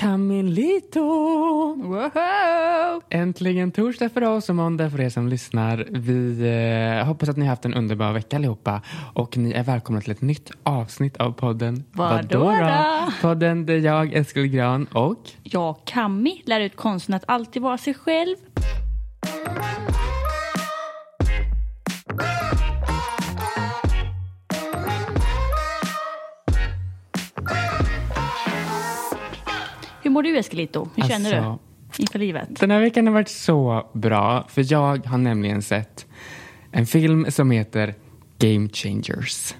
Camilito! Wow! Äntligen torsdag för oss och måndag för er som lyssnar. Vi eh, hoppas att ni har haft en underbar vecka allihopa och ni är välkomna till ett nytt avsnitt av podden Vadå då? Podden där jag, Eskil Gran och Jag, Cammi, lär ut konsten att alltid vara sig själv. Hur mår du Eskelito? Hur känner Alltså, du inför livet? Den här veckan har varit så bra för jag har nämligen sett en film som heter Game Changers.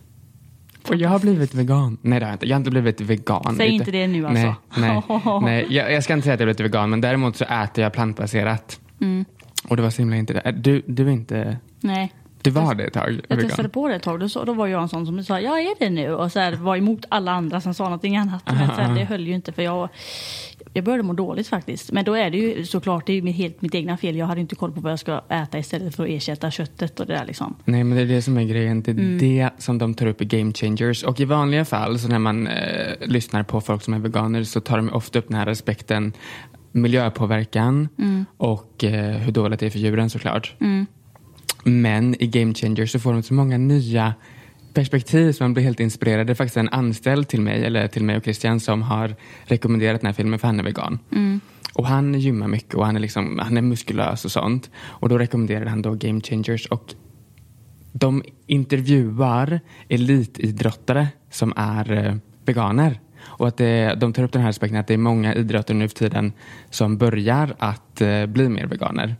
Och jag har blivit vegan. Nej det har jag inte. Jag har inte blivit vegan. Säg inte det nu, alltså. Nej, nej, nej. Jag, jag ska inte säga att jag blivit vegan men däremot så äter jag plantbaserat. Mm. Och det var så himla inte det. Du, du är inte... Nej. Du var det ett tag? Jag testade på det ett tag. Då, så, då var jag en sån som sa, jag är det nu. Och så här, var emot alla andra som sa någonting annat. Men så här, det höll ju inte för jag, jag började må dåligt faktiskt. Men då är det ju såklart, det är ju helt mitt egna fel. Jag hade inte koll på vad jag ska äta istället för att ersätta köttet och det där liksom. Nej, men det är det som är grejen. Det är Mm. det som de tar upp i Game Changers. Och i vanliga fall, så när man eh, lyssnar på folk som är veganer så tar de ofta upp den här aspekten miljöpåverkan Mm. och eh, hur dåligt det är för djuren såklart. Men i Game Changers så får de så många nya perspektiv som man blir helt inspirerad. Det är faktiskt en anställd till mig, eller till mig och Christian som har rekommenderat den här filmen för han är vegan. Och han gymmar mycket och han är, liksom, han är muskulös och sånt. Och då rekommenderade han då Game Changers och de intervjuar elitidrottare som är eh, veganer. Och att det, de tar upp den här aspekten att det är många idrottare nu för tiden som börjar att eh, bli mer veganer.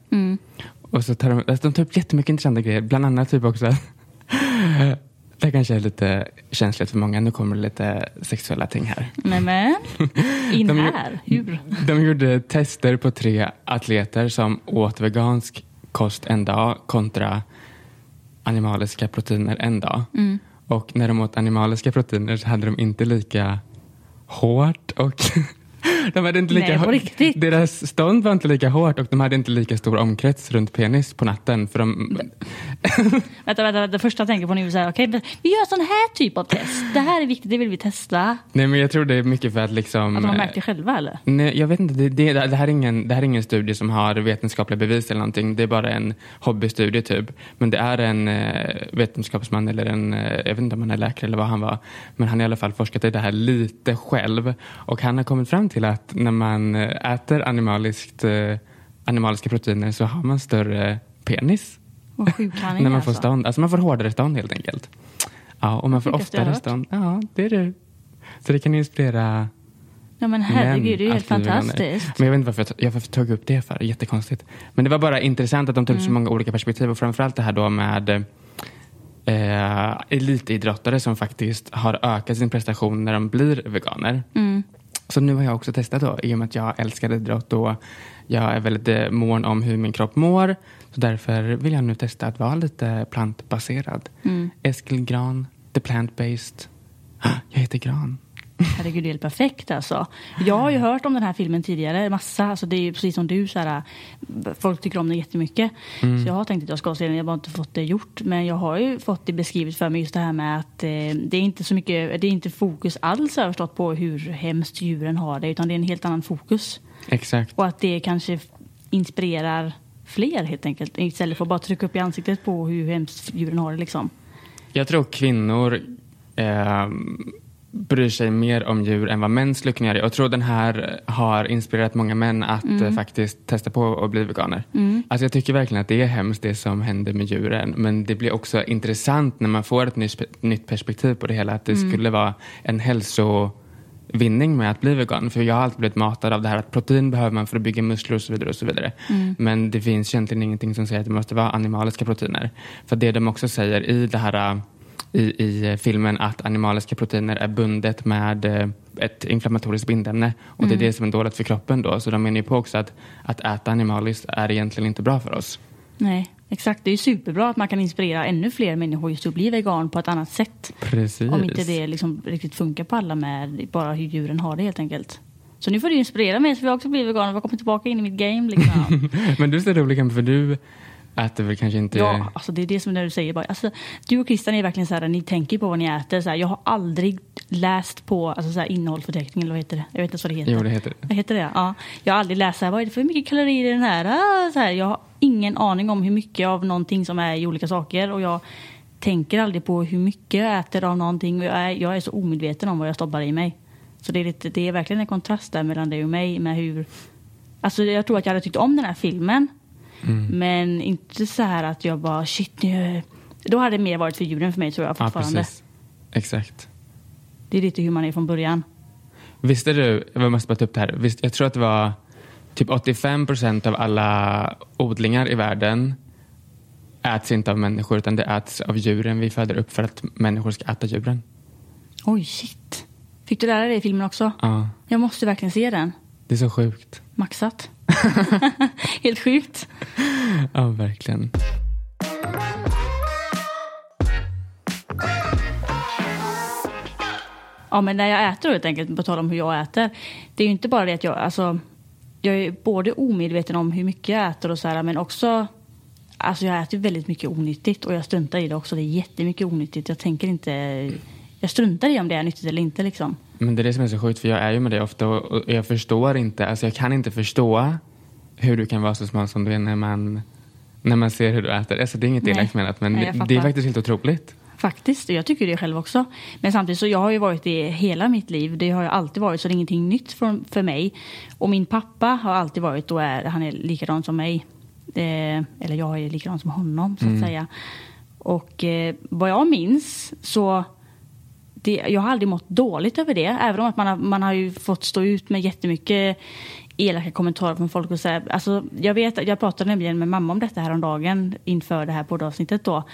Och så tar de, alltså de tar upp jättemycket intressanta grejer. Bland annat typ också det kanske är lite känsligt för många. Nu kommer det lite sexuella ting här. Nej men, in De- här. Hur? De gjorde tester på tre atleter som åt vegansk kost en dag kontra animaliska proteiner en dag. Mm. Och när de åt animaliska proteiner så hade de inte lika hårt och de hade inte lika Nej? Deras stånd var inte lika hårt och de hade inte lika stor omkrets runt penis på natten. För de, Vänta, vänta, det första jag tänker på nu är så här, men vi gör sån här typ av test. Det här är viktigt, det vill vi testa. nej men jag tror det är mycket för att liksom... Att de har märkt det själva eller? Nej, jag vet inte. Det, det, det, här är ingen, det här är ingen studie som har vetenskapliga bevis eller någonting. Det är bara en hobbystudie typ. Men det är en eh, vetenskapsman eller en, eh, jag vet inte om han är läkare eller vad han var. Men han har i alla fall forskat i det här lite själv. Och han har kommit fram till att när man eh, äter animaliskt, eh, animaliska proteiner så har man större penis. Vad sjuk han är när man får alltså. stånd. Alltså man får hårdare stånd helt enkelt. Ja, och man får oftare stånd. Ja, det är du. Så det kan inspirera Ja men herregud, det är ju helt fantastiskt. Men jag vet inte varför jag, jag tog upp det för. Jättekonstigt. Men det var bara intressant att de tog upp Mm. så många olika perspektiv och framförallt det här då med eh, elitidrottare som faktiskt har ökat sin prestation när de blir veganer. Mm. Så nu har jag också testat då i och med att jag älskar idrott och jag är väldigt eh, mån om hur min kropp mår. Så därför vill jag nu testa att vara lite plantbaserad. Mm. Eskil Gran, the plant-based. Jag heter Gran. Herregud, det är helt perfekt alltså. Jag har ju hört om den här filmen tidigare, massa. Alltså, det är ju precis som du, så här, folk tycker om den jättemycket. Mm. Så jag har tänkt att jag ska se den, jag har bara inte fått det gjort. Men jag har ju fått det beskrivet för mig, just det här med att eh, det är inte så mycket, det är inte fokus alls har jag förstått på hur hemskt djuren har det, utan det är en helt annan fokus. Exakt. Och att det kanske inspirerar fler helt enkelt, istället för att bara trycka upp i ansiktet på hur hemskt djuren har det liksom. Jag tror kvinnor eh, bryr sig mer om djur än vad män skulle kunna göra. Jag tror den här har inspirerat många män att eh, faktiskt testa på att bli veganer. Alltså jag tycker verkligen att det är hemskt det som händer med djuren. Men det blir också intressant när man får ett nytt, nytt perspektiv på det hela. Att det skulle vara en hälsovinning med att bli vegan. För jag har alltid blivit matad av det här att protein behöver man för att bygga muskler och så vidare. Och så vidare. Men det finns egentligen ingenting som säger att det måste vara animaliska proteiner. För det de också säger i det här i, i filmen att animaliska proteiner är bundet med eh, ett inflammatoriskt bindämne och det är det som är dåligt för kroppen då. Så de menar ju på också att, att äta animaliskt är egentligen inte bra för oss. Nej, exakt. Det är ju superbra att man kan inspirera ännu fler människor just att bli vegan på ett annat sätt. Precis. Om inte det liksom riktigt funkar på alla med bara hur djuren har det helt enkelt. Så nu får du inspirera mig så vi också blir veganer och kommer tillbaka in i mitt game liksom. Men du så rolig Camilla, för du äter väl kanske inte... Ja, alltså det är det som när du säger bara. Alltså, du och Christian är verkligen så här, ni tänker på vad ni äter. Så här, jag har aldrig läst på alltså, så här, innehållsförteckning, eller vad heter det? Jag vet inte vad det heter. Jo, det heter det. Vad heter det? Ja. Jag har aldrig läst så här, vad är det för mycket kalorier i den här? Ah, så här? Jag har ingen aning om hur mycket av någonting som är i olika saker. Och jag tänker aldrig på hur mycket jag äter av någonting. Jag är, jag är så omedveten om vad jag stoppar i mig. Så det är, lite, det är verkligen en kontrast där mellan dig och mig med hur... Alltså jag tror att jag hade tyckt om den här filmen. Mm. Men inte så här att jag bara shit nu... Då hade det mer varit för djuren för mig tror jag fortfarande. Ja, precis. Exakt. Det är lite hur man är från början. Visste du, jag måste bara ta upp det här. Visst, jag tror att det var typ 85 procent av alla odlingar i världen äts inte av människor utan det äts av djuren vi föder upp för att människor ska äta djuren. Oj, shit. Fick du lära dig i filmen också? Ja. Jag måste verkligen se den. Det är så sjukt. Maxat. Helt sjukt. Ja, verkligen. Ja, men när jag äter helt enkelt, på tal om hur jag äter. Det är ju inte bara det att jag, alltså, jag är både omedveten om hur mycket jag äter och så här, men också Alltså jag äter väldigt mycket onyttigt och jag struntar i det också. Det är jättemycket onyttigt. Jag tänker inte... Jag struntar i om det är nyttigt eller inte liksom. Men det är det som är så sjukt för jag är ju med dig ofta och jag förstår inte, alltså jag kan inte förstå hur du kan vara så smal som du är när man, när man ser hur du äter. Alltså det är inget elakt menat men Nej, det är faktiskt helt otroligt. Faktiskt, jag tycker det själv också. Men samtidigt så jag har ju varit det hela mitt liv. Det har jag alltid varit så det är ingenting nytt för, för mig. Och min pappa har alltid varit och är, han är likadan som mig. Eh, eller jag är likadan som honom så att mm. säga. Och eh, vad jag minns så det, jag har aldrig mått dåligt över det. Även om att man har, man har ju fått stå ut med jättemycket elaka kommentarer från folk. Och så här. Alltså, jag, vet, jag pratade nämligen med mamma om detta här om dagen inför det här poddavsnittet. Då,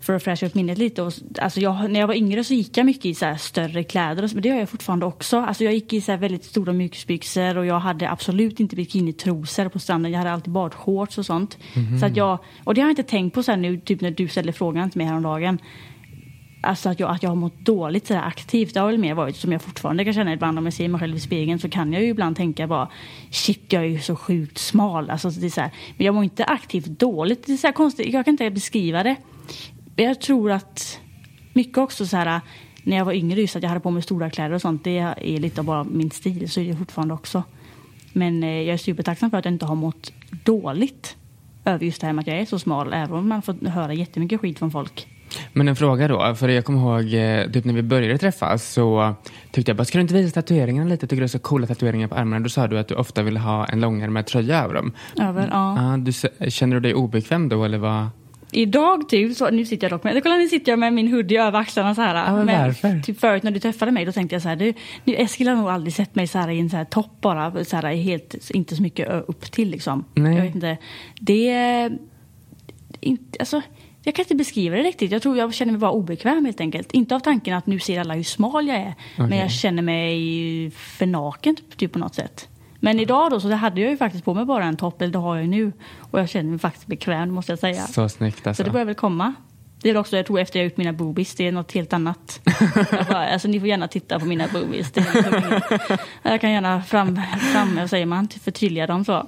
för att fräscha upp minnet lite. Och, alltså jag, när jag var yngre så gick jag mycket i så större kläder. Och så, men det gör jag fortfarande också. Alltså jag gick i så väldigt stora mjukisbyxor och jag hade absolut inte bikinitrosor på stranden. Jag hade alltid badshorts och sånt. Mm -hmm. Så att jag, och det har jag inte tänkt på så nu, typ när du ställde frågan till mig häromdagen. Alltså att jag, att jag har mått dåligt sådär aktivt. Det har väl mer varit som jag fortfarande kan känna ibland om jag ser mig själv i spegeln så kan jag ju ibland tänka bara shit jag är ju så sjukt smal. Alltså det är så här, men jag mår inte aktivt dåligt. Det är så här konstigt, jag kan inte beskriva det. Jag tror att mycket också så här när jag var yngre just att jag hade på mig stora kläder och sånt. Det är lite av bara min stil. Så är det fortfarande också. Men eh, jag är supertacksam för att jag inte har mått dåligt över just det här med att jag är så smal. Även om man får höra jättemycket skit från folk. Men en fråga då, för jag kommer ihåg eh, typ när vi började träffas så tyckte jag bara, ska du inte visa tatueringarna lite? Tycker du är så coola tatueringar på armarna? Då sa du att du ofta vill ha en långärmad tröja över dem. Över, ja. Du, känner du dig obekväm då eller vad? Idag typ, så, nu sitter jag dock med, kolla nu sitter jag med min hoodie över axlarna så här. Ja, men varför? Typ förut när du träffade mig då tänkte jag så här, du, nu, Eskil har nog aldrig sett mig så här i en så här topp bara, så här helt, inte så mycket upp till liksom. Nej. Jag vet inte. Det, inte, alltså jag kan inte beskriva det riktigt. Jag tror jag känner mig bara obekväm helt enkelt. Inte av tanken att nu ser alla hur smal jag är. Okay. Men jag känner mig för naken typ på något sätt. Men idag då så hade jag ju faktiskt på mig bara en topp, eller det har jag ju nu. Och jag känner mig faktiskt bekväm måste jag säga. Så snyggt alltså. Så det börjar väl komma. Det är också, jag tror efter jag gjort mina boobies, det är något helt annat. bara, alltså ni får gärna titta på mina boobies. Jag kan gärna fram, fram vad säger man, förtydliga dem så.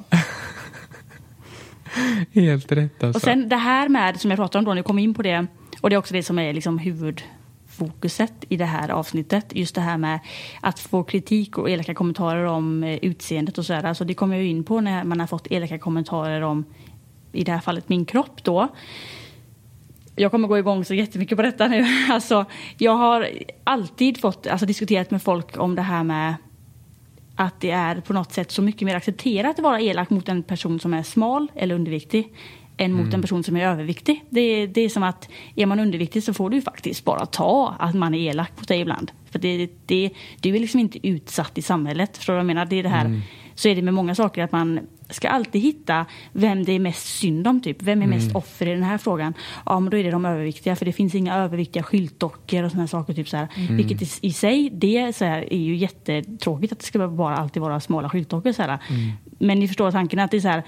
Helt rätt alltså. Och sen det här med, som jag pratade om då, när jag kom in på det, och det är också det som är liksom huvudfokuset i det här avsnittet. Just det här med att få kritik och elaka kommentarer om eh, utseendet och sådär. Alltså det kommer jag in på när man har fått elaka kommentarer om, i det här fallet, min kropp då. Jag kommer gå igång så jättemycket på detta nu. Alltså, jag har alltid fått alltså, diskuterat med folk om det här med att det är på något sätt så mycket mer accepterat att vara elak mot en person som är smal eller underviktig än mot mm. en person som är överviktig. Det, det är som att är man underviktig så får du faktiskt bara ta att man är elak mot dig ibland. För det, det, du är liksom inte utsatt i samhället. Förstår du vad jag menar? Det är det här, mm. Så är det med många saker att man ska alltid hitta vem det är mest synd om. Typ. Vem är mest mm. offer i den här frågan? Ja, men då är det de överviktiga. För det finns inga överviktiga skyltdockor och sådana saker. Typ så här. Mm. Vilket i, i, sig, det så här, är ju jättetråkigt att det ska bara alltid vara smala skyltdockor. Så. Mm. Men ni förstår tanken att det är så här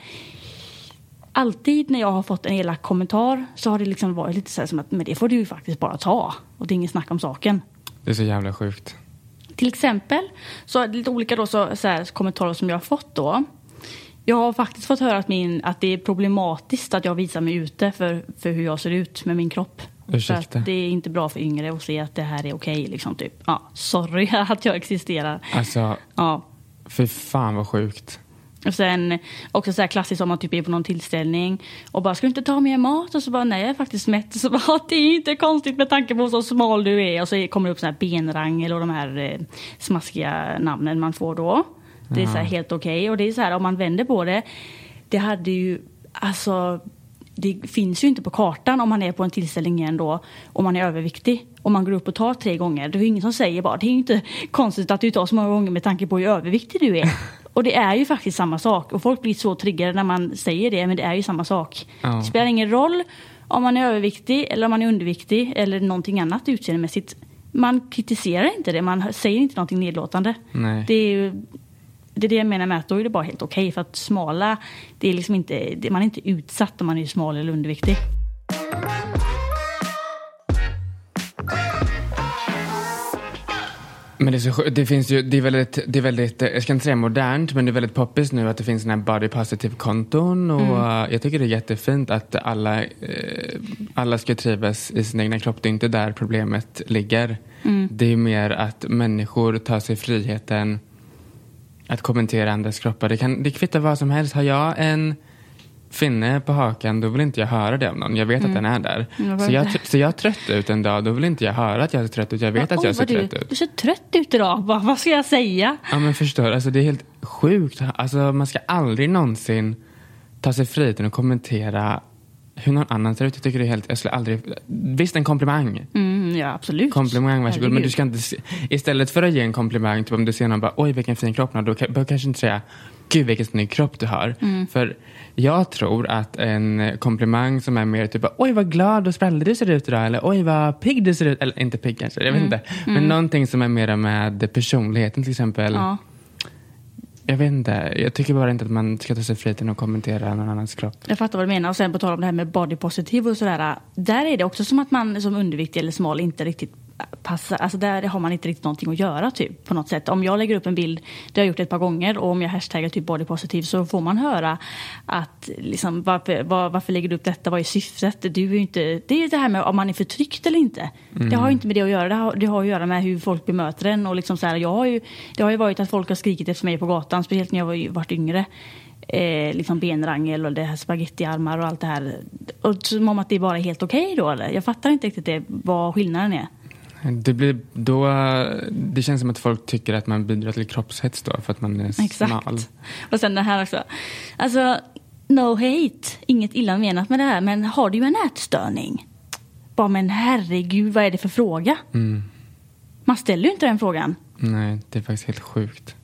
alltid när jag har fått en elak kommentar så har det liksom varit lite så här som att men det får du ju faktiskt bara ta. Och det är inget snack om saken. Det är så jävla sjukt. Till exempel så lite olika då, så, så här, kommentarer som jag har fått då. Jag har faktiskt fått höra att, min, att det är problematiskt att jag visar mig ute för, för hur jag ser ut med min kropp. Ursäkta? det är inte bra för yngre att se att det här är okej. Liksom, typ. ja, sorry att jag existerar. Alltså, ja. fy fan vad sjukt. Och sen också så här klassiskt om man typ är på någon tillställning och bara ska du inte ta mer mat? Och så bara nej jag är faktiskt mätt. Så bara det är inte konstigt med tanke på så smal du är. Och så kommer det upp så här benrangel och de här eh, smaskiga namnen man får då. Det är så här helt okej. Okay. Och det är så här om man vänder på det. Det hade ju alltså det finns ju inte på kartan om man är på en tillställning igen då om man är överviktig. Om man går upp och tar tre gånger. Det är ingen som säger bara det är inte konstigt att du tar så många gånger med tanke på hur överviktig du är. Och det är ju faktiskt samma sak. Och folk blir så triggade när man säger det, men det är ju samma sak. Ja. Det spelar ingen roll om man är överviktig eller om man är underviktig eller någonting annat utseendemässigt. Man kritiserar inte det, man säger inte någonting nedlåtande. Nej. Det är ju det är det jag menar med att då är det bara helt okej. Okay, för att smala, det är liksom inte, man är inte utsatt om man är smal eller underviktig. Men det, är så, det finns ju, det är väldigt, det är väldigt, jag ska inte säga modernt, men det är väldigt poppis nu att det finns såna här body positive-konton och mm. jag tycker det är jättefint att alla, eh, alla ska trivas i sin egna kropp. Det är inte där problemet ligger. Mm. Det är mer att människor tar sig friheten att kommentera andras kroppar. Det, kan, det kvittar vad som helst. Har jag en finne på hakan, då vill inte jag höra det av någon. Jag vet mm. att den är där. Jag så, jag, så jag trött ut en dag, då vill inte jag höra att jag är trött ut. Jag vet ja, att jag ser trött du, ut. Du ser trött ut idag. Vad, vad ska jag säga? Ja men förstår, alltså det är helt sjukt. Alltså man ska aldrig någonsin ta sig friheten att kommentera hur någon annan ser ut. Jag tycker det är helt, jag skulle aldrig, visst en komplimang. Mm, ja absolut. Komplimang, varsågod. Men du ska inte, istället för att ge en komplimang, typ om du ser någon bara oj vilken fin kropp du har, då du kanske inte säga gud vilken snygg kropp du har. Mm. För jag tror att en komplimang som är mer typ oj vad glad och sprallig du ser ut idag eller oj vad pigg du ser ut, eller inte pigg kanske, jag vet mm. inte. Men mm. någonting som är mer med personligheten till exempel. Ja jag vet inte. Jag tycker bara inte att man ska ta sig friheten att kommentera någon annans kropp. Jag fattar vad du menar. Och sen på tal om det här med body positive och sådär. Där är det också som att man som underviktig eller smal inte riktigt passar, alltså där har man inte riktigt någonting att göra typ på något sätt. Om jag lägger upp en bild, det har jag gjort ett par gånger och om jag hashtaggar typ bodypositiv så får man höra att liksom varför, var, varför lägger du upp detta, vad är syftet? Du är inte, det är ju det här med om man är förtryckt eller inte. Mm. Det har inte med det att göra, det har, det har att göra med hur folk bemöter en och liksom så här, jag har ju, det har ju varit att folk har skrikit efter mig på gatan, speciellt när jag var, varit yngre. Eh, liksom benrangel och det här spagettiarmar och allt det här. Och som om att det bara är helt okej okay då eller? Jag fattar inte riktigt det, vad skillnaden är. Det, blir då, det känns som att folk tycker att man bidrar till kroppshets då för att man är Exakt. smal. Och sen det här också. Alltså, no hate, inget illa menat med det här, men har du en ätstörning? Bara men herregud, vad är det för fråga? Mm. Man ställer ju inte den frågan. Nej, det är faktiskt helt sjukt.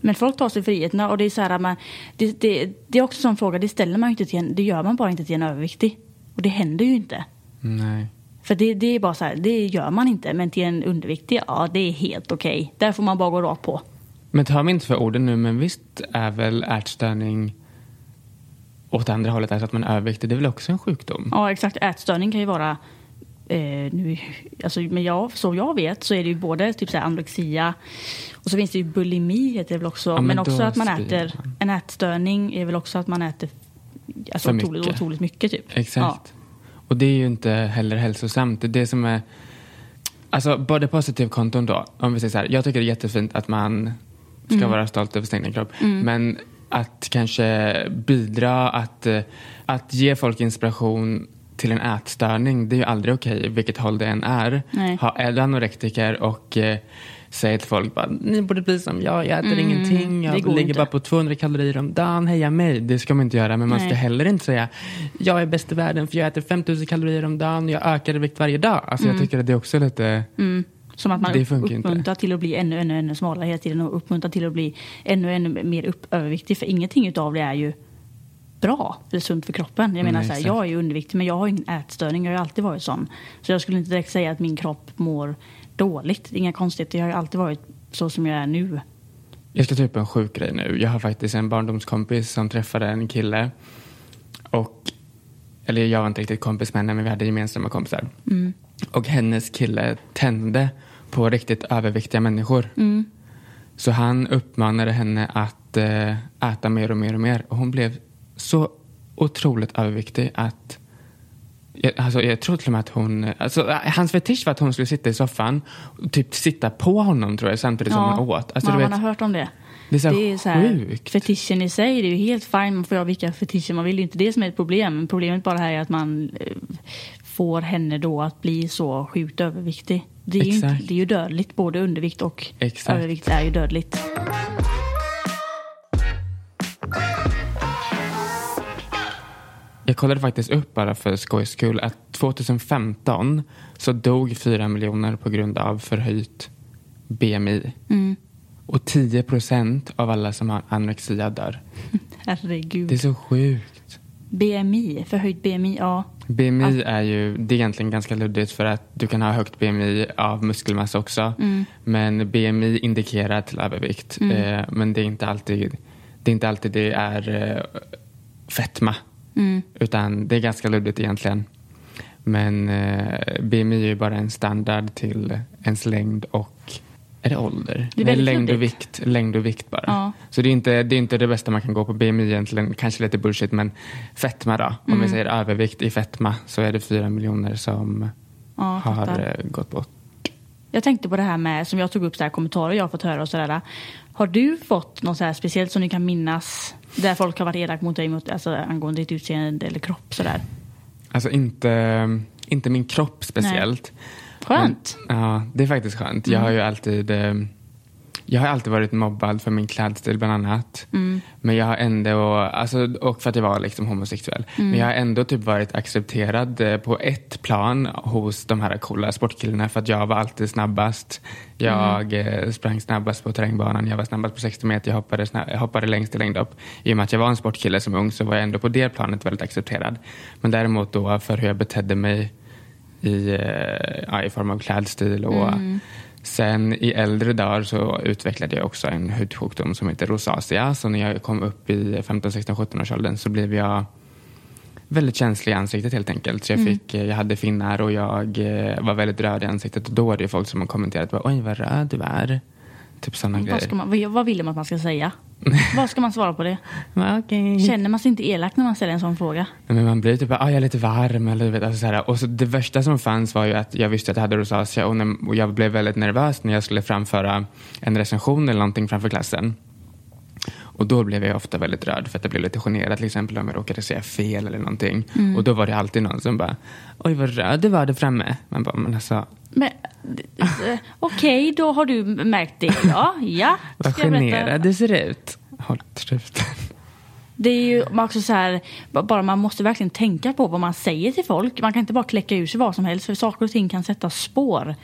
Men folk tar sig friheterna och det är så här, man, det, det, det är också en sån fråga, det ställer man inte till en, det gör man bara inte till en överviktig. Och det händer ju inte. Nej. För det, det är bara så här, det gör man inte. Men till en underviktig, ja det är helt okej. Okay. Där får man bara gå rakt på. Men ta mig inte för orden nu, men visst är väl ätstörning åt andra hållet, alltså att man är överviktig, det är väl också en sjukdom? Ja exakt, ätstörning kan ju vara eh, nu, alltså, men jag, så jag vet så är det ju både typ så anorexia och så finns det ju bulimi heter det väl också. Ja, men, men också att man äter, en ätstörning är väl också att man äter alltså, otroligt, otroligt mycket. Typ. Exakt. Ja. Och det är ju inte heller hälsosamt. Det är det som är... Alltså body positive-konton då, om vi säger så här. Jag tycker det är jättefint att man ska mm. vara stolt över sin egen kropp. Mm. Men att kanske bidra, att, att ge folk inspiration till en ätstörning, det är ju aldrig okej okay, vilket håll det än är. Ha, är du anorektiker och eh, säger till folk bara, ni borde bli som jag, jag äter mm, ingenting, jag ligger inte. bara på 200 kalorier om dagen, heja mig. Det ska man inte göra, men man Nej. ska heller inte säga, jag är bäst i världen för jag äter 5000 kalorier om dagen, jag ökar i vikt varje dag. Alltså mm. jag tycker att det är också lite mm. Som att man uppmuntrar till att bli ännu, ännu, ännu smalare hela tiden och uppmuntrar till att bli ännu, ännu mer upp, överviktig. För ingenting av det är ju bra eller sunt för kroppen. Jag menar Nej, så här, jag är ju underviktig men jag har ingen ätstörning, jag har alltid varit sån. Så jag skulle inte direkt säga att min kropp mår dåligt. Inga konstigheter. Jag har ju alltid varit så som jag är nu. Jag ska ta upp en sjuk grej nu. Jag har faktiskt en barndomskompis som träffade en kille. Och, eller jag var inte riktigt kompis med henne men vi hade gemensamma kompisar. Mm. Och hennes kille tände på riktigt överviktiga människor. Mm. Så han uppmanade henne att eh, äta mer och mer och mer och hon blev så otroligt överviktig att jag, alltså, jag tror till och med att hon... Alltså, hans fetisch var att hon skulle sitta i soffan och typ sitta på honom tror jag samtidigt som hon åt. Alltså, man, vet, man har hört om det. det är så, Det är så här, fetischen i sig, det är ju helt fine. Man får göra vilka fetischer man vill. Det är inte det som är ett problem. Problemet bara här är att man eh, får henne då att bli så sjukt överviktig. Det är, ju, inte, det är ju dödligt. Både undervikt och Exakt. övervikt är ju dödligt. Jag kollade faktiskt upp bara för skojs skull att 2015 så dog 4 miljoner på grund av förhöjt BMI. Mm. Och 10 procent av alla som har anorexia dör. Herregud. Det är så sjukt. BMI, förhöjt BMI, ja. BMI är ju, det är egentligen ganska luddigt för att du kan ha högt BMI av muskelmassa också. Mm. Men BMI indikerar till övervikt. Eh, men det är inte alltid det är, inte alltid det är eh, fetma. Mm. Utan det är ganska luddigt egentligen. Men eh, BMI är ju bara en standard till ens längd och är det ålder? Det är Nej, väldigt längd och, vikt, längd och vikt bara. Ja. Så det är, inte, det är inte det bästa man kan gå på BMI egentligen. Kanske lite bullshit men fetma då. Om Mm. vi säger övervikt i fetma så är det fyra miljoner som Ja, har fattar. eh, gått bort. Jag tänkte på det här med, som jag tog upp, så här, kommentarer jag har fått höra och sådär. Har du fått något så här speciellt som ni kan minnas där folk har varit elaka mot dig mot, alltså, angående ditt utseende eller kropp sådär? Alltså inte, inte min kropp speciellt. Skönt. Men, ja, det är faktiskt skönt. Jag har ju alltid eh, jag har alltid varit mobbad för min klädstil bland annat. Men jag har ändå, alltså, och för att jag var liksom homosexuell. Men jag har ändå typ varit accepterad eh, på ett plan hos de här coola sportkillarna för att jag var alltid snabbast. Jag eh, sprang snabbast på terrängbanan, jag var snabbast på 60 meter, jag hoppade, jag hoppade längst i längdhopp. I och med att jag var en sportkille som ung så var jag ändå på det planet väldigt accepterad. Men däremot då för hur jag betedde mig i, eh, ja, i form av klädstil. Och Sen i äldre dagar så utvecklade jag också en hudsjukdom som heter rosacea. Så när jag kom upp i 15, 16, 17 års åldern så blev jag väldigt känslig i ansiktet helt enkelt. Så jag, fick, eh, jag hade finnar och jag eh, var väldigt röd i ansiktet. Och då var det folk som bara, oj vad röd du är. Typ sådana Vad, grejer. ska man, vad vad vill de att man ska säga? vad ska man svara på det? Okej. Känner man sig inte elak när man ställer en sån fråga? Men man blir typ, ah, jag är lite varm. Eller, du vet, alltså, så. Och så det värsta som fanns var ju att jag visste att jag hade rosacea och, när, och jag blev väldigt nervös när jag skulle framföra en recension eller någonting framför klassen. Och då blev jag ofta väldigt röd för att jag blev lite generad till exempel om jag råkade säga fel eller någonting. Och då var det alltid någon som bara, oj vad röd du var där framme. Man bara, men alltså, Men eh, okej, då har du märkt det. Ja, ja. vad generad du ser ut. Håll käften. Det är ju också så här, ba- bara man måste verkligen tänka på vad man säger till folk. Man kan inte bara kläcka ur sig vad som helst för saker och ting kan sätta spår.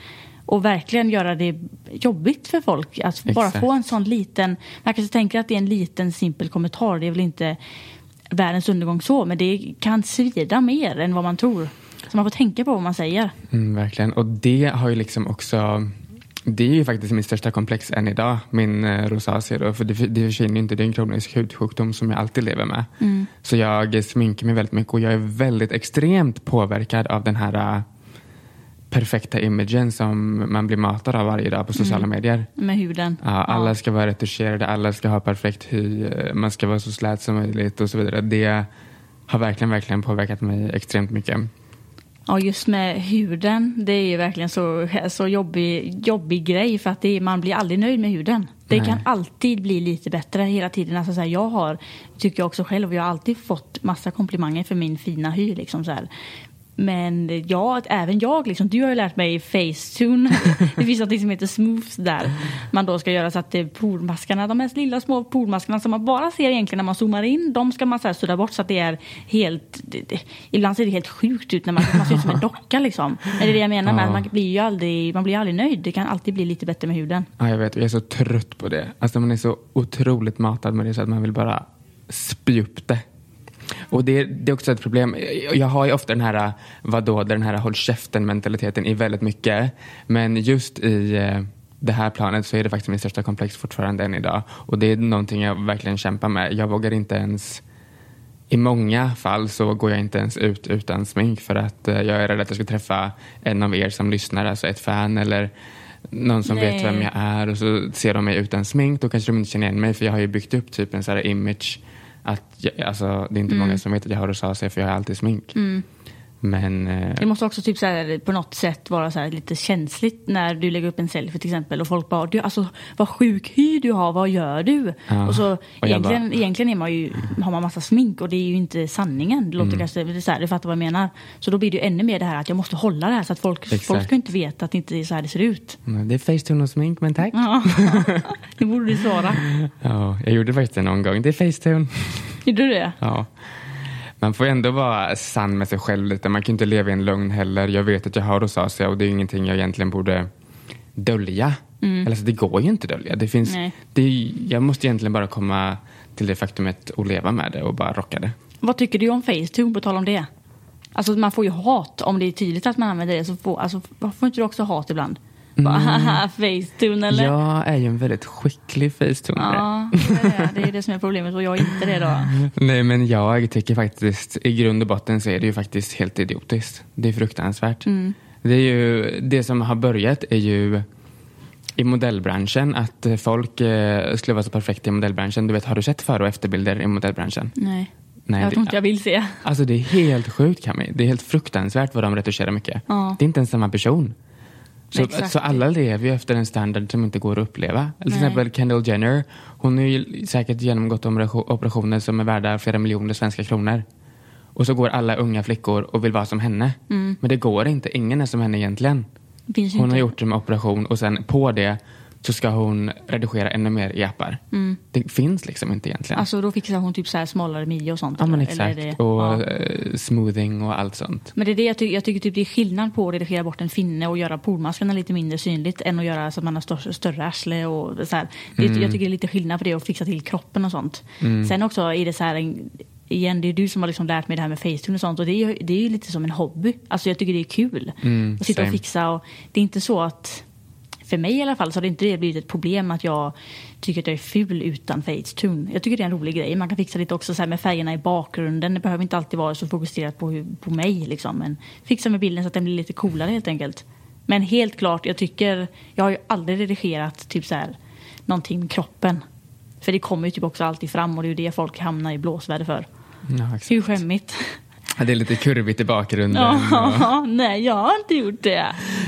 Och verkligen göra det jobbigt för folk. Att bara Exakt. få en sån liten, man kanske tänker att det är en liten simpel kommentar. Det är väl inte världens undergång så, men det kan svida mer än vad man tror. Så man får tänka på vad man säger. Mm, verkligen. Och det har ju liksom också... Det är ju faktiskt mitt största komplex än idag, min eh, rosacea. Då, för det, det försvinner ju inte. Det är en kronisk hudsjukdom som jag alltid lever med. Så jag sminkar mig väldigt mycket och jag är väldigt extremt påverkad av den här eh, perfekta imagen som man blir matad av varje dag på sociala medier. Med huden. Ja, alla ska vara retuscherade, alla ska ha perfekt hy, eh, man ska vara så slät som möjligt och så vidare. Det har verkligen, verkligen påverkat mig extremt mycket. Ja, just med huden. Det är ju verkligen så, så jobbig, jobbig grej för att det man blir aldrig nöjd med huden. Det Nej. kan alltid bli lite bättre hela tiden. Alltså, så här, jag har, tycker jag också själv, jag har alltid fått massa komplimanger för min fina hy. Liksom, så här. Men jag, även jag, liksom, du har ju lärt mig Facetune. Det finns något som heter Smooths där. Man då ska göra så att det pormaskarna, de här lilla små pormaskarna som man bara ser egentligen när man zoomar in. De ska man så här sudda bort så att det är helt... Det, det, ibland ser det helt sjukt ut när man, man ser ut som en docka liksom. Det är det jag menar med Ja. man blir ju aldrig, man blir aldrig nöjd. Det kan alltid bli lite bättre med huden. Ja, jag vet. Jag är så trött på det. Alltså man är så otroligt matad med det så att man vill bara spy upp det. Och det, det är också ett problem. Jag- har ju ofta den här, vadå, den här håll käften mentaliteten i väldigt mycket. Men just i eh, det här planet så är det faktiskt min största komplex fortfarande än idag. Och det är någonting jag verkligen kämpar med. Jag vågar inte ens i många fall så går jag inte ens ut utan smink för att eh, jag är rädd att jag ska träffa en av er som lyssnar, alltså ett fan eller någon som Nej. vet vem jag är och så ser de mig utan smink. Då kanske de inte känner igen mig för jag har ju byggt upp typ en sån här image att jag, alltså, det är inte många som vet att jag har rosacea för jag har alltid smink. Men eh, Det måste också typ så här, på något sätt vara så här lite känsligt när du lägger upp en selfie till exempel och folk bara du, alltså, vad sjuk hy du har, vad gör du? Ja. Och så Och egentligen, bara- egentligen är man ju, har man massa smink och det är ju inte sanningen. Det låter Mm. kanske, är så här, du fattar vad jag menar. Så då blir det ju ännu mer det här att jag måste hålla det här så att folk, Exakt. folk ska inte veta att det inte är så här det ser ut. det är facetune och smink men tack. Ja, det borde du svara. Ja, jag gjorde faktiskt det någon gång. Det är facetune. Gjorde du det? Ja. Man får ändå vara sann med sig själv lite. Man kan inte leva i en lögn heller. Jag vet att jag har rosacea och det är ingenting jag egentligen borde dölja. Eller alltså, det går ju inte att dölja. Det finns, Nej. det jag måste egentligen bara komma till det faktumet och leva med det och bara rocka det. Vad tycker du om Facetune på tal om det? Alltså man får ju hat om det är tydligt att man använder det. Så får, alltså, får inte du också hat ibland? Bara, haha, Facetune eller? Jag är ju en väldigt skicklig facetunare. Ja, det är det. det är det som är problemet och jag är inte det då. Nej men jag tycker faktiskt i grund och botten så är det ju faktiskt helt idiotiskt. Det är fruktansvärt. Det, är ju, det som har börjat är ju i modellbranschen att folk eh, skulle vara så perfekta i modellbranschen. Du vet, har du sett före och efterbilder i modellbranschen? Nej, Nej, jag tror inte jag vill se. Alltså det är helt sjukt Cami. Det är helt fruktansvärt vad de retuscherar mycket. Ja. Det är inte ens samma person. Så, så alla lever ju efter en standard som inte går att uppleva. Till Nej. exempel Kendall Jenner. Hon har ju säkert genomgått operation- operationer som är värda flera miljoner svenska kronor. Och så går alla unga flickor och vill vara som henne. Men det går inte. Ingen är som henne egentligen. Hon inte. har gjort med operation och sen på det så ska hon redigera ännu mer i appar. Det finns liksom inte egentligen. Alltså då fixar hon typ så här smalare midja och sånt. ja men exakt. det- Och ja. eh, smoothing och allt sånt. Men det är det jag, ty- jag tycker typ det är skillnad på att redigera bort en finne och göra pormaskarna lite mindre synligt än att göra så att man har större, större arsle och så här. Det, Mm. Jag tycker det är lite skillnad på det och fixa till kroppen och sånt. Mm. Sen också är det så här en, Igen, det är du som har liksom lärt mig det här med Facetune och sånt och det är, ju, det är ju lite som en hobby. Alltså jag tycker det är kul Mm, att sitta och fixa och det är inte så att för mig i alla fall så har det inte blivit ett problem att jag tycker att jag är ful utan Facetune. Jag tycker det är en rolig grej. Man kan fixa lite också så med färgerna i bakgrunden. Det behöver inte alltid vara så fokuserat på, på mig. Liksom. Men fixa med bilden så att den blir lite coolare helt enkelt. Men helt klart, jag tycker... Jag har ju aldrig redigerat typ så här, någonting med kroppen. För det kommer ju typ också alltid fram och det är ju det folk hamnar i blåsväder för. Ja. Hur skämmigt? Det är lite kurvigt i bakgrunden. och- Ja, nej, jag har inte gjort det.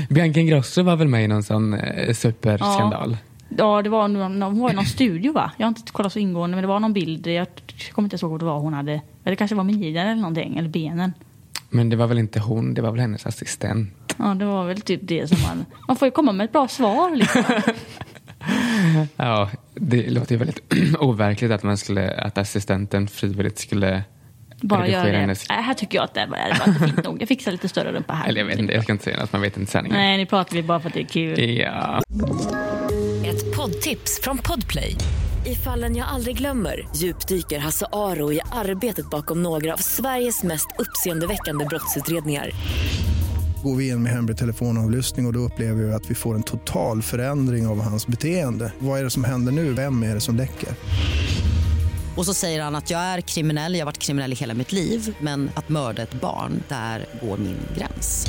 Bianca Ingrosso var väl med i någon sån eh, superskandal? Ja, det var, någon, hon var i någon studio va? Jag har inte kollat så ingående men det var någon bild. Jag kommer inte ihåg vad det var hon hade. Det kanske var midjan eller någonting, eller benen. Men det var väl inte hon, det var väl hennes assistent. Ja, det var väl typ det som man... Man får ju komma med ett bra svar liksom. Ja, det låter ju väldigt overkligt att man skulle, att assistenten frivilligt skulle Bara göra det. hennes... Äh, här tycker jag att det var, det var inte fint nog. Jag fixar lite större rumpa här. Eller jag vet inte, jag ska inte säga något, man vet inte sanningen. Nej, nu pratar vi bara för att det är kul. Ja. Ett poddtips från Podplay. I fallen jag aldrig glömmer djupdyker Hasse Aro i arbetet bakom några av Sveriges mest uppseendeväckande brottsutredningar. Går vi in med hemlig telefonavlyssning och, och då upplever vi att vi får en total förändring av hans beteende. Vad är det som händer nu? Vem är det som läcker? Och så säger han att jag är kriminell, jag har varit kriminell i hela mitt liv men att mörda ett barn, där går min gräns.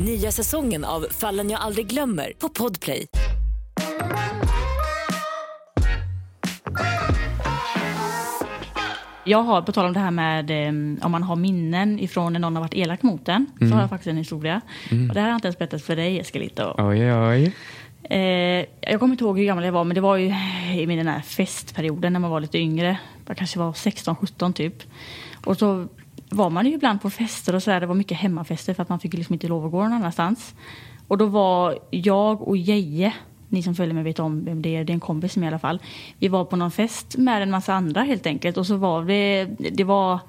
Nya säsongen av Fallen jag aldrig glömmer på Podplay. Jag har, på tal om det här med eh, om man har minnen ifrån när någon har varit elak mot en. Så har jag faktiskt en historia. Och det här har jag inte ens berättat för dig Eskelito. Oj, oj. Eh, jag kommer inte ihåg hur gammal jag var men det var ju i min den här festperioden när man var lite yngre. Jag kanske var 16-17 typ. Och så var man ju ibland på fester och sådär. Det var mycket hemmafester för att man fick ju liksom inte lov att gå någon annanstans. Och då var jag och Jeje, ni som följer mig vet om vem det är, det är en kompis med i alla fall. Vi var på någon fest med en massa andra helt enkelt och så var det, det var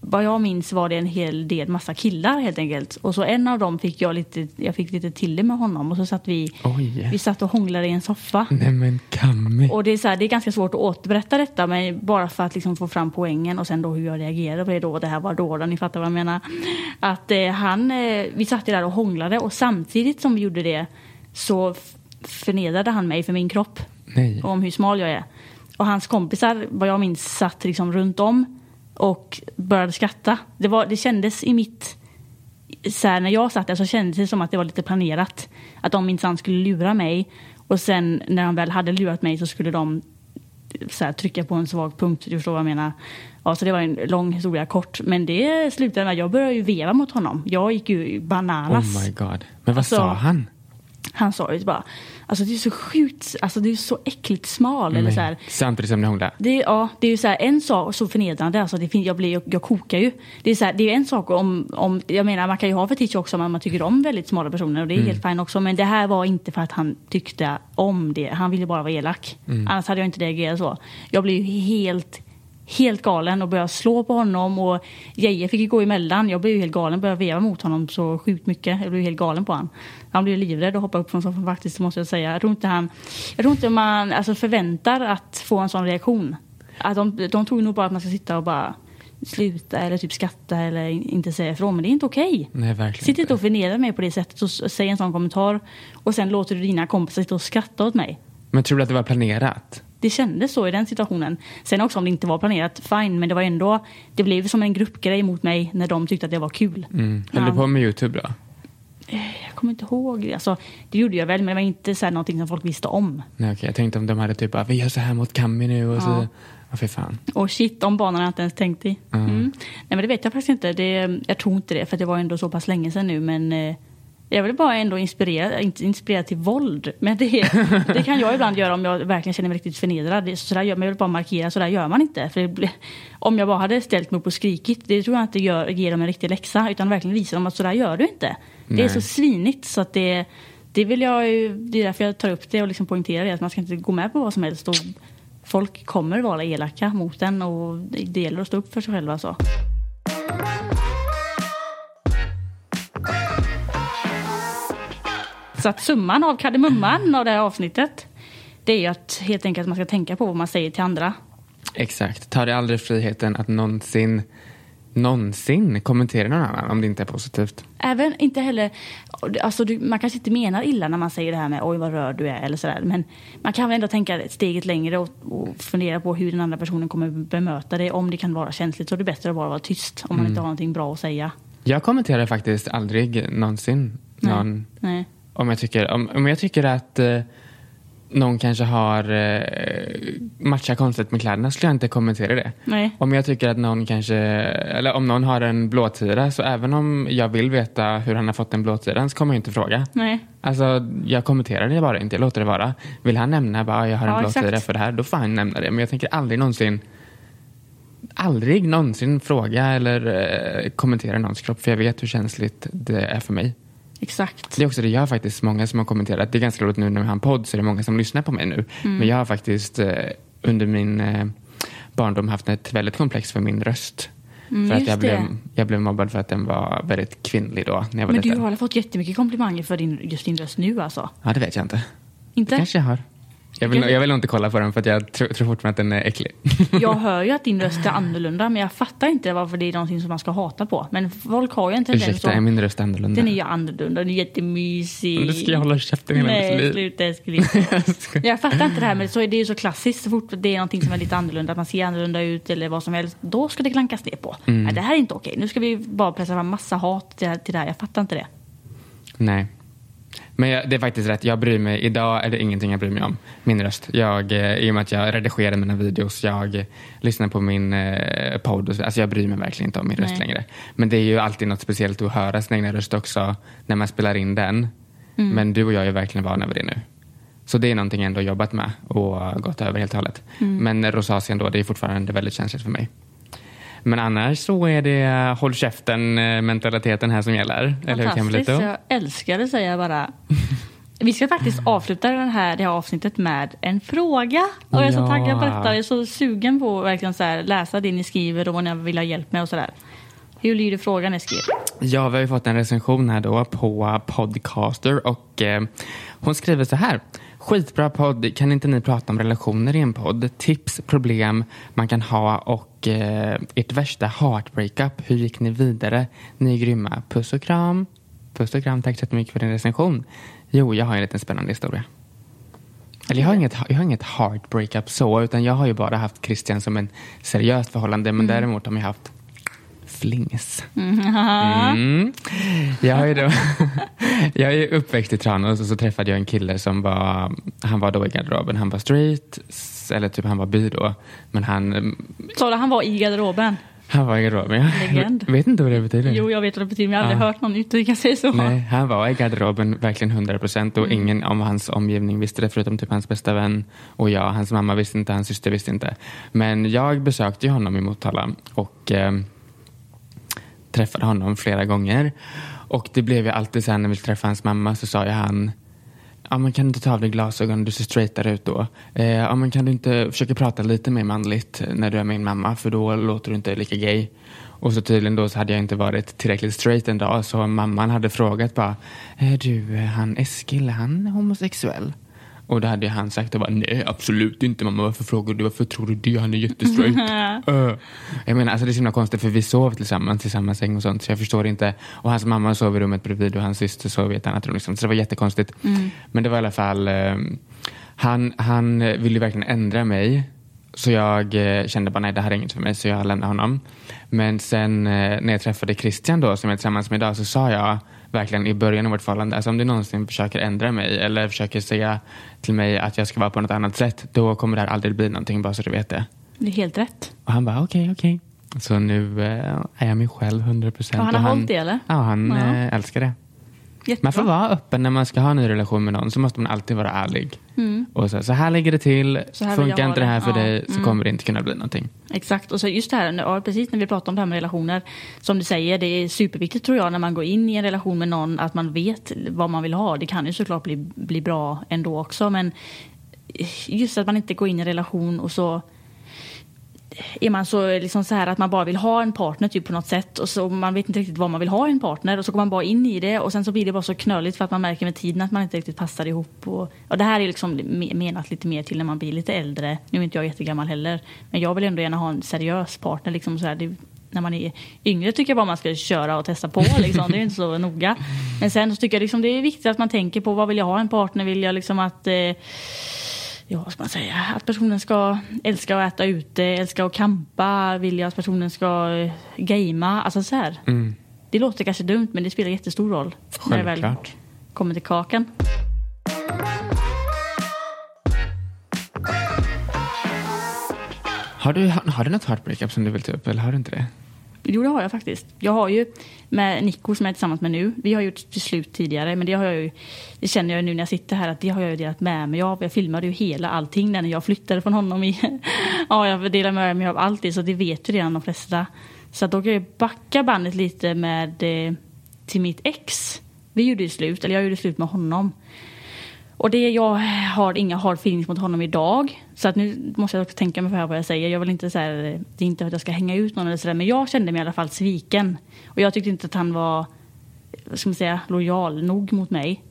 vad jag minns var det en hel del massa killar helt enkelt. Och så en av dem fick jag lite, jag fick lite till det med honom och så satt vi, Oj. vi satt och hånglade i en soffa. Nej men Cammy. Och det är, så här, det är ganska svårt att återberätta detta men bara för att liksom få fram poängen och sen då hur jag reagerade på det då. Det här var då, ni fattar vad jag menar. Att eh, han, eh, vi satt där och hånglade och samtidigt som vi gjorde det så förnedrade han mig för min kropp Nej. om hur smal jag är. Och hans kompisar, vad jag minns, satt liksom runt om och började skratta. Det, var, det kändes i mitt... Så här, när jag satt där så kändes det som att det var lite planerat. Att de minsann skulle lura mig. Och sen när de väl hade lurat mig så skulle de så här, trycka på en svag punkt. Du förstår vad jag menar. Ja, så det var en lång historia kort. Men det slutade med att jag började ju veva mot honom. Jag gick ju bananas. Oh my god. Men vad Alltså, sa han? Han sa ju bara, alltså det är så sjukt, alltså det är så äckligt smal. Eller så här. Samtidigt som ni? Det, är- ja, det är ju så här, en sak så förnedrande, alltså det jag, blir, jag, jag kokar ju. Det är, så här, det är en sak om, om, jag menar man kan ju ha fetisch också om man tycker om väldigt smala personer och det är helt fint också. Men det här var inte för att han tyckte om det, han ville bara vara elak. Annars hade jag inte reagerat så. Jag blev ju helt, helt galen och började slå på honom och Geje fick ju gå emellan. Jag blev ju helt galen, började veva mot honom så sjukt mycket. Jag blev helt galen på honom. Han blev livrädd och hoppade upp från soffan faktiskt, måste jag säga. Jag tror inte, han, jag tror inte man alltså, förväntar att få en sån reaktion. Att de, de tror nog bara att man ska sitta och bara sluta eller typ skratta eller in- inte säga ifrån. Men det är inte okej. Verkligen Sitt inte och förnedra mig på det sättet och säg en sån kommentar. Och sen låter du dina kompisar sitta och skratta åt mig. Men tror du att det var planerat? Det kändes så i den situationen. Sen också om det inte var planerat, fine. Men det var ändå, det blev som en gruppgrej mot mig när de tyckte att det var kul. Mm. Höll du på med Youtube då? Kommer inte ihåg. Alltså, det gjorde jag väl, men det var inte så här någonting som folk visste om. Nej, okej. Jag tänkte om de hade typ vi gör så här mot Cammy nu och så. Ja. Ja, fy fan. Och shit, de banorna har jag inte ens tänkt i. Mm. Nej men det vet jag faktiskt inte. Det, jag tror inte det, för det var ändå så pass länge sedan nu. Men eh, jag vill bara ändå inspirera, inte inspirera till våld. Men det, det kan jag ibland göra om jag verkligen känner mig riktigt förnedrad. Så där gör, men jag vill bara markera, så där gör man inte. För det, om jag bara hade ställt mig upp och skrikit, det tror jag inte gör, ger dem en riktig läxa. Utan verkligen visa dem att så där gör du inte. Det är Nej. så svinigt så att det, det vill jag det är därför jag tar upp det och liksom poängterar det. Att man ska inte gå med på vad som helst. Och folk kommer vara elaka mot en och det gäller att stå upp för sig själva. Så. Så att summan av kardemumman av det här avsnittet det är ju att helt enkelt man ska tänka på vad man säger till andra. Exakt. Ta dig aldrig friheten att någonsin, någonsin kommentera någon annan om det inte är positivt. Även inte heller, alltså du, man kanske inte menar illa när man säger det här med oj vad rörd du är eller sådär. Men man kan väl ändå tänka steget längre och, och fundera på hur den andra personen kommer bemöta det. Om det kan vara känsligt så är det bättre att bara vara tyst om man inte har någonting bra att säga. Jag kommenterar faktiskt aldrig någonsin Nej. någon Nej. Om jag tycker, om, om jag tycker att eh, någon kanske har eh, matchar konstigt med kläderna skulle jag inte kommentera det. Nej. Om jag tycker att någon kanske, eller om någon har en blåtira så även om jag vill veta hur han har fått den blåtiran så kommer jag inte fråga. Nej. Alltså jag kommenterar det bara inte, jag låter det vara. Vill han nämna bara jag har en Ja, blåtira för det här, då får han nämna det. Men jag tänker aldrig någonsin aldrig någonsin fråga eller eh, kommentera någons kropp för jag vet hur känsligt det är för mig. Exakt. Det är också det, jag har faktiskt många som har kommenterat, det är ganska roligt nu när vi har en podd så är det många som lyssnar på mig nu. Mm. Men jag har faktiskt eh, under min eh, barndom haft ett väldigt komplex för min röst. Mm, för att jag blev, jag blev mobbad för att den var väldigt kvinnlig då när jag var Men du liten. har väl fått jättemycket komplimanger för din, just din röst nu alltså? Ja, det vet jag inte. Inte? Det kanske jag har. Jag vill, jag vill nog inte kolla på den för att jag tror, tror fortfarande att den är äcklig. Jag hör ju att din röst är annorlunda men jag fattar inte varför det är någonting som man ska hata på. Men folk har ju en tendens Ursäkta, är min röst annorlunda? Den är ju annorlunda, den är jättemysig. Men då ska jag hålla käften hela mitt Nej, sluta älskling. Jag fattar inte det här men så är det ju så klassiskt. Så fort det är någonting som är lite annorlunda, att man ser annorlunda ut eller vad som helst. Då ska det klankas ner på. Mm. Nej, det här är inte okej. Nu ska vi bara pressa fram massa hat. Till det här. Jag fattar inte det. Nej. Men jag, det är faktiskt rätt. Jag bryr mig, idag är det ingenting jag bryr mig om. Min röst. Jag, eh, I och med att jag redigerar mina videos, jag lyssnar på min eh, podd. och så- Alltså jag bryr mig verkligen inte om min röst Nej. längre. Men det är ju alltid något speciellt att höra sin egen röst också när man spelar in den. Mm. Men du och jag är verkligen vana vid det nu. Så det är någonting jag ändå jobbat med och gått över helt och hållet. Mm. Men rosacea då, det är fortfarande väldigt känsligt för mig. Men annars så är det eh, håll käften eh, här som gäller. Eller hur Fantastiskt. Jag älskar det säger jag bara. Vi ska faktiskt avsluta den här, det här avsnittet med en fråga. Och jag är så taggad på detta. Jag är så sugen på att verkligen så här, läsa det ni skriver och vad ni vill ha hjälp med och sådär. Hur lyder frågan Eskil? Ja, vi har ju fått en recension här då på Podcaster och eh, hon skriver så här. Skitbra podd. Kan inte ni prata om relationer i en podd? Tips, problem man kan ha och eh, ert värsta heartbreakup. Hur gick ni vidare? Ni är grymma. Puss och kram. Puss och kram. Tack så mycket för din recension. Jo, jag har en liten spännande historia. Eller jag har inget, jag har inget heartbreakup så, utan jag har ju bara haft Christian som en seriöst förhållande. Men däremot har jag haft flings. Mm. Jag, är då, jag är uppväxt i Tranås och så träffade jag en kille som var, han var då i garderoben, han var straight, eller typ han var bi då. Men han... Sa du han var i garderoben? Han var i garderoben, ja. Legend. Vet inte vad det betyder. Jo, jag vet vad det betyder, men jag har aldrig Ja. hört någon uttrycka sig så. Nej, han var i garderoben verkligen 100 procent och Mm. ingen om hans omgivning visste det förutom typ hans bästa vän och jag. Hans mamma visste inte, hans syster visste inte. Men jag besökte ju honom i Motala och eh, träffade honom flera gånger. Och det blev ju alltid så här när vi träffade hans mamma så sa ju han Ja, men kan du inte ta av dig glasögonen? Du ser straightare ut då. Eh, ja, men kan du inte försöka prata lite mer manligt när du är min mamma? För då låter du inte lika gay. Och så tydligen då så hade jag inte varit tillräckligt straight en dag. Så mamman hade frågat bara, eh, du, han Eskil, är han homosexuell? Och då hade han sagt och bara, nej absolut inte mamma. Varför frågar du? Varför tror du det? Han är jättestraight. uh. Jag menar, alltså det är så himla konstigt för vi sov tillsammans i samma säng och sånt. Så jag förstår inte. Och hans mamma sov i rummet bredvid och hans syster sov i ett annat rum. Liksom. Så det var jättekonstigt. Men det var i alla fall, eh, han, han ville verkligen ändra mig. Så jag eh, kände bara nej det här är inget för mig så jag lämnade honom. Men sen eh, när jag träffade Christian då som jag är tillsammans med idag så sa jag verkligen i början av vårt förhållande, alltså om du någonsin försöker ändra mig eller försöker säga till mig att jag ska vara på något annat sätt då kommer det här aldrig bli någonting bara så du vet det. Det är helt rätt. Och han bara okej okej. Så nu eh, är jag mig själv 100 procent. Ja, han har hållit det, eller? Ja, han Ja. eh, älskar det. Jättebra. Man får vara öppen när man ska ha en ny relation med någon så måste man alltid vara ärlig. Och så, så här ligger det till, Mm. Funkar inte det här för Ja. dig så kommer det inte kunna bli någonting. Exakt, och så just det här, ja, precis när vi pratar om det här med relationer. Som du säger, det är superviktigt tror jag när man går in i en relation med någon att man vet vad man vill ha. Det kan ju såklart bli, bli bra ändå också men just att man inte går in i en relation och så är man så, liksom så här att man bara vill ha en partner typ på något sätt och så man vet inte riktigt vad man vill ha en partner och så går man bara in i det och sen så blir det bara så knöligt för att man märker med tiden att man inte riktigt passar ihop. Och, och det här är liksom menat lite mer till när man blir lite äldre. Nu är inte jag jättegammal heller men jag vill ändå gärna ha en seriös partner. Liksom så här, det, när man är yngre tycker jag bara man ska köra och testa på. Liksom. Det är inte så noga. Men sen så tycker jag liksom det är viktigt att man tänker på vad vill jag ha en partner? Vill jag liksom att eh, ja, vad ska man säga, att personen ska älska att äta ute, älska att campa, vill jag att personen ska eh, gamea, alltså så här. Mm. Det låter kanske dumt men det spelar jättestor roll. När det väl Självklart. kommer till kakan. Har du, har, har du något heartbreakup som du vill ta upp eller har du inte det? Jo, det har jag faktiskt. Jag har ju med Nico som jag är tillsammans med nu. Vi har gjort beslut tidigare, men det har jag ju. Det känner jag ju nu när jag sitter här att det har jag ju delat med mig av. Jag filmade ju hela allting när jag flyttade från honom. I, ja, jag delade med mig av allt det, så det vet ju redan de flesta. Så då kan jag backa bandet lite med eh, till mitt ex. Vi gjorde ju slut, eller jag gjorde slut med honom. Och det, jag har inga hard feelings mot honom idag. Så att nu måste jag också tänka mig för här vad jag säger. Jag vill inte så här, det är inte att jag ska hänga ut någon eller sådär. Men jag kände mig i alla fall sviken. Och jag tyckte inte att han var, ska man säga, lojal nog mot mig.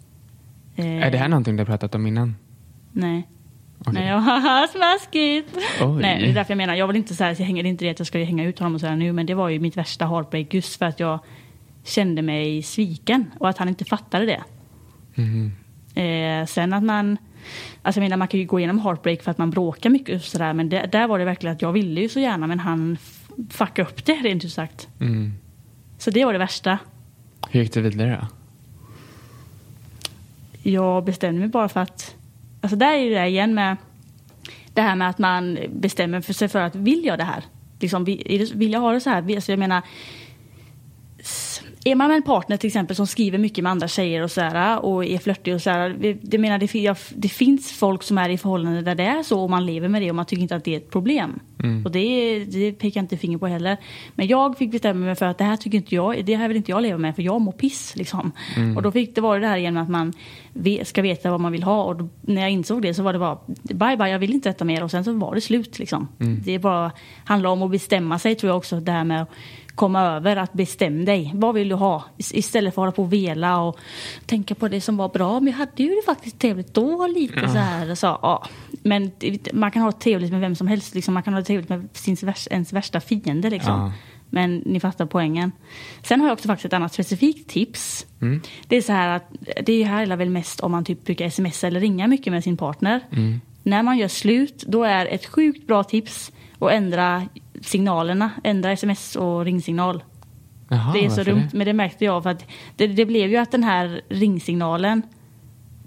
Eh, Är det här någonting du har pratat om innan? Nej. Okej. Nej, jag haha smaskigt. Oj. Nej, det är därför jag menar, jag vill inte säga, jag hänger inte det att jag ska hänga ut honom och sådär nu. Men det var ju mitt värsta heartbreak just för att jag kände mig sviken. Och att han inte fattade det. Mhm. Eh, sen att man, alltså jag menar man kan ju gå igenom heartbreak för att man bråkar mycket och sådär. Men det, där var det verkligen att jag ville ju så gärna men han fuckade upp det rent ut sagt. Mm. Så det var det värsta. Hur gick det vidare då? Jag bestämde mig bara för att, alltså där är ju det igen med det här med att man bestämmer för sig för att vill jag det här? Liksom, vill, jag ha det så här? Alltså jag menar, är man med en partner till exempel som skriver mycket med andra tjejer och så här, och är flörtig och så här, det, det, menar, det, det finns folk som är i förhållanden där det är så och man lever med det och man tycker inte att det är ett problem. Och det, det pekar jag inte finger på heller. Men jag fick bestämma mig för att det här tycker inte jag, det här vill inte jag leva med för jag mår piss liksom. Och då fick det vara det här med att man ska veta vad man vill ha och då, när jag insåg det så var det bara bye bye, jag vill inte detta mer och sen så var det slut liksom. Det är bara handlar om att bestämma sig tror jag också det här med komma över att bestäm dig. Vad vill du ha? Is- Istället för att hålla på och vela och tänka på det som var bra. Men jag hade ju det faktiskt trevligt då lite så här. Så, ja. Men man kan ha trevligt med vem som helst. Liksom. Man kan ha trevligt med sin, värsta- ens värsta fiende. Liksom. Ja. Men ni fattar poängen. Sen har jag också faktiskt ett annat specifikt tips. Det är så här att det handlar väl mest om man typ brukar smsa eller ringa mycket med sin partner. När man gör slut, då är ett sjukt bra tips att ändra signalerna, ändra sms och ringsignal. Jaha, det är så dumt, men det märkte jag för att det, det blev ju att den här ringsignalen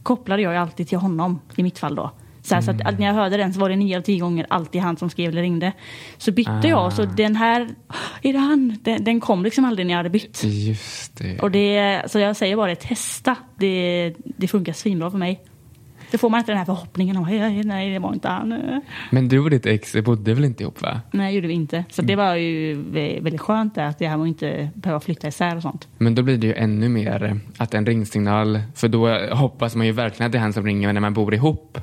kopplade jag ju alltid till honom i mitt fall då. Så, här, så Mm. att när jag hörde den så var det nio av tio gånger alltid han som skrev eller ringde. Så bytte Ah. jag, så den här, är det han? Den, den kom liksom aldrig när jag hade bytt. Just det. Och det, så jag säger bara testa. Det, det funkar svinbra för mig. Då får man inte den här förhoppningen om nej, nej det var inte han. Men du och ditt ex bodde väl inte ihop va? Nej, det gjorde vi inte. Så det var ju vä- väldigt skönt där, att var inte behöva flytta isär och sånt. Men då blir det ju ännu mer eh, att en ringsignal, för då hoppas man ju verkligen att det är han som ringer men när man bor ihop.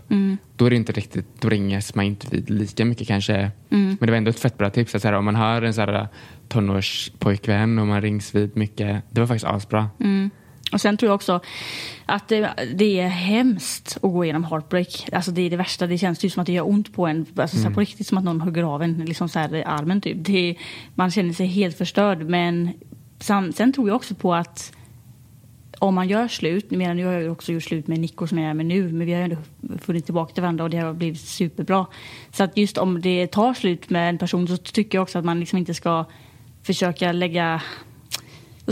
Då är det inte riktigt, då ringes man inte vid lika mycket kanske. Men det var ändå ett fett bra tips att så här, om man har en så här tonårspojkvän och man rings vid mycket. Det var faktiskt asbra. Och sen tror jag också att det, det är hemskt att gå igenom heartbreak. Alltså det är det värsta. Det känns typ som att det gör ont på en. Alltså så här på riktigt som att någon hugger av en liksom så här i armen typ. Det, man känner sig helt förstörd. Men sen, sen tror jag också på att om man gör slut, har jag ju också gjort slut med Nico som jag är med nu, men vi har ju ändå funnit tillbaka till varandra och det har blivit superbra. Så att just om det tar slut med en person så tycker jag också att man liksom inte ska försöka lägga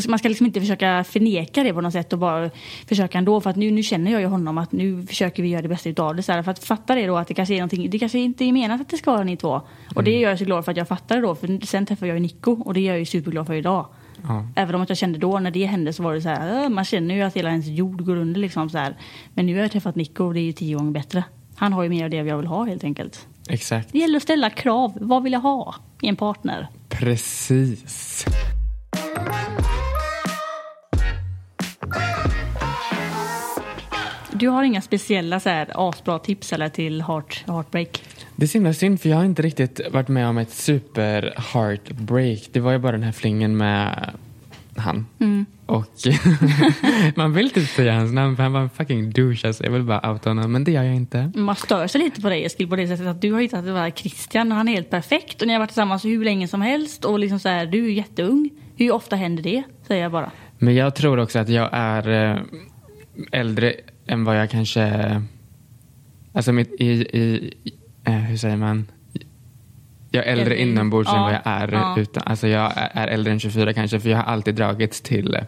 man ska liksom inte försöka förneka det på något sätt och bara försöka ändå. För att nu, nu känner jag ju honom att nu försöker vi göra det bästa utav det. Så här, för att fatta det då att det kanske är någonting, det kanske inte är menat att det ska vara ni två. Och det gör jag så glad för att jag fattar det då. För sen träffade jag ju Nico och det är jag ju superglad för idag. Ja. Även om att jag kände då när det hände så var det så här, man känner ju att hela ens jord går under liksom så här. Men nu har jag träffat Nico och det är ju tio gånger bättre. Han har ju mer av det jag vill ha helt enkelt. Exakt. Det gäller att ställa krav. Vad vill jag ha i en partner? Precis. Du har inga speciella så här asbra tips eller till heart, heartbreak? Det är så himla synd för jag har inte riktigt varit med om ett super heartbreak. Det var ju bara den här flingen med han. Och man vill typ säga hans namn för han var en fucking douche. Alltså jag vill bara outa honom men det gör jag inte. Man stör sig lite på dig Eskil på det sättet att du har hittat det var Christian och han är helt perfekt och ni har varit tillsammans hur länge som helst och liksom så här, du är jätteung. Hur ofta händer det? Säger jag bara. Men jag tror också att jag är eh, äldre än vad jag kanske... Alltså mitt, i, i, eh, hur säger man? Jag är äldre Äldre in- inombords än ja, vad jag är ja. utan. Alltså jag är äldre än 24 kanske för jag har alltid dragits till eh,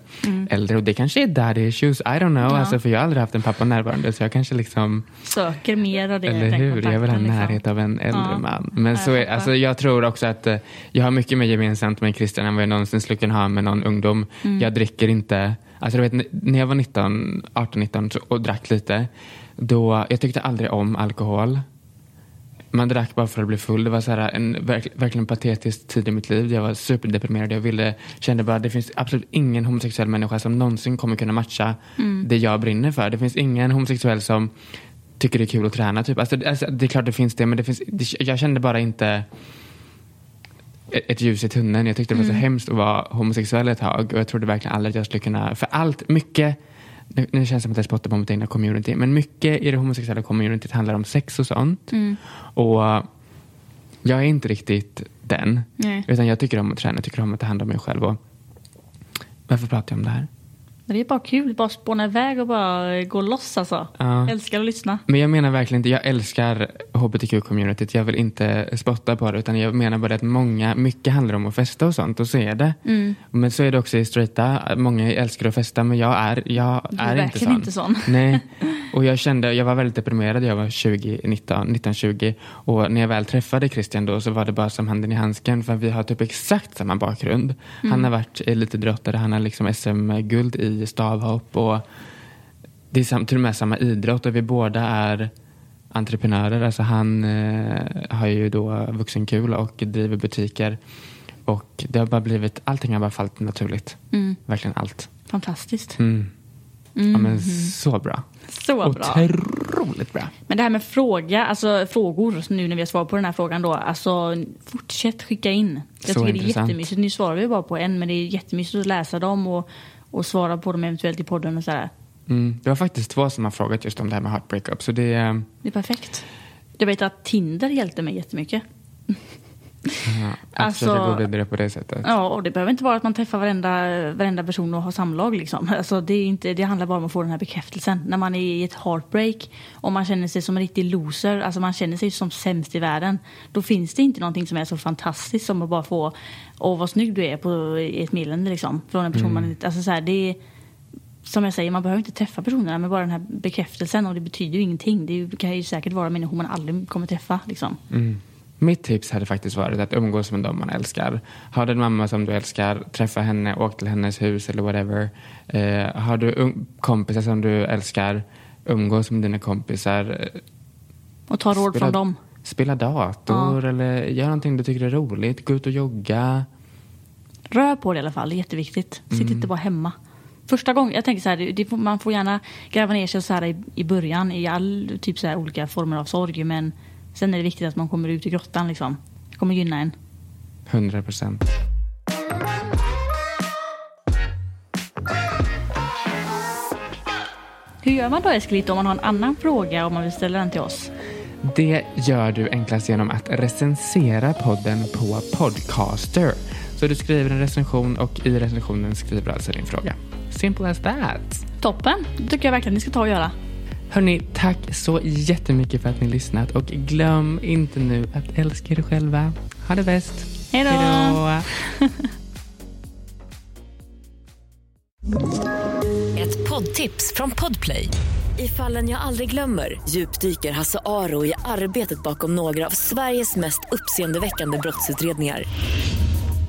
äldre och det kanske är daddy issues. I don't know. Mm. Ja. Alltså för jag har aldrig haft en pappa närvarande så jag kanske liksom Söker mer av det. eller hur? Jag vill ha liksom. närhet av en äldre Ja. man. Men så är, alltså, jag tror också att eh, jag har mycket mer gemensamt med Christian än vad jag någonsin skulle kunna ha med någon ungdom. Mm. Jag dricker inte. Alltså, du vet, när jag var 19, 18-19 så- och drack lite, då, jag tyckte aldrig om alkohol. Man drack bara för att bli full. Det var så här en verk, verkligen patetisk tid i mitt liv. Jag var superdeprimerad. Jag ville, kände bara att det finns absolut ingen homosexuell människa som någonsin kommer kunna matcha det jag brinner för. Det finns ingen homosexuell som tycker det är kul att träna. Typ. Alltså, alltså, det är klart det finns det, men det finns, det, jag kände bara inte ett ljus i tunneln. Jag tyckte det var så hemskt att vara homosexuell ett tag och jag trodde verkligen aldrig att jag skulle kunna, för allt, mycket, nu, nu känns det som att jag spottar på mitt egna community, men mycket i det homosexuella communityt handlar om sex och sånt. Och uh, jag är inte riktigt den, Nej. utan jag tycker om att träna, jag tycker om att ta hand om mig själv. Och, varför pratar jag om det här? Men det är bara kul, bara spåna iväg och bara gå loss alltså. Ja. Älskar att lyssna. Men jag menar verkligen inte, jag älskar hbtq-communityt. Jag vill inte spotta på det utan jag menar bara att många, mycket handlar om att festa och sånt och så är det. Mm. Men så är det också i straighta. Många älskar att festa men jag är, jag Du är är inte sån. inte sån. Nej. Och jag kände, jag var väldigt deprimerad. Jag var 20, 19, 19, 20 och när jag väl träffade Christian då så var det bara som handen i handsken för vi har typ exakt samma bakgrund. Mm. Han har varit elitidrottare, han har liksom SM-guld i stavhopp och det är sam, till och med samma idrott och vi båda är entreprenörer. Alltså han eh, har ju då vuxenkul och driver butiker. Och det har bara blivit, allting har bara fallit naturligt. Mm. Verkligen allt. Fantastiskt. Mm. Ja men så bra. Så bra. Otroligt bra. Men det här med fråga, alltså frågor, nu när vi har svarat på den här frågan då. Alltså fortsätt skicka in. Jag Så tycker det är intressant. jättemysigt. Nu svarar vi bara på en men det är jättemysigt att läsa dem och, och svara på dem eventuellt i podden och sådär. Mm. Det var faktiskt två som har frågat just om det här med heartbreakup. Så det, eh, Det är perfekt. Jag vet att Tinder hjälpte mig jättemycket. Att Alltså- försöka gå vidare på det sättet. Ja, och det behöver inte vara att man träffar varenda, varenda person och har samlag. Liksom. Alltså, det, är inte, det handlar bara om att få den här bekräftelsen. När man är i ett heartbreak och man känner sig som en riktig loser, alltså man känner sig som sämst i världen. Då finns det inte någonting som är så fantastiskt som att bara få, åh vad snygg du är på ett meddelande liksom. Från en person man inte, alltså så här, det är, som jag säger, man behöver inte träffa personerna med bara den här bekräftelsen och det betyder ju ingenting. Det kan ju säkert vara människor man aldrig kommer träffa. Liksom. Mm. Mitt tips hade faktiskt varit att umgås med dem man älskar. Har du en mamma som du älskar, träffa henne, åk till hennes hus eller whatever. Eh, har du um- kompisar som du älskar, umgås med dina kompisar. Eh, Och ta råd Spela- från dem. Spela dator eller gör någonting du tycker är roligt. Gå ut och jogga. Rör på det i alla fall, det är jätteviktigt. Sitt Mm. inte bara hemma. Första gången, jag tänker så här, det, man får gärna gräva ner sig så här i, i början i all typ så här olika former av sorg. Men sen är det viktigt att man kommer ut i grottan liksom. Det kommer gynna en. 100 procent. Hur gör man då Eskilito om man har en annan fråga om man vill ställa den till oss? Det gör du enklast genom att recensera podden på Podcaster. Så du skriver en recension och i recensionen skriver du alltså din fråga. Simple as that. Toppen, det tycker jag verkligen ni ska ta och göra. Hörni, tack så jättemycket för att ni lyssnat och glöm inte nu att älska er själva. Ha det bäst. Hej då! Hejdå. Ett poddtips från Podplay. I fallen jag aldrig glömmer djupdyker Hasse Aro i arbetet bakom några av Sveriges mest uppseendeväckande brottsutredningar.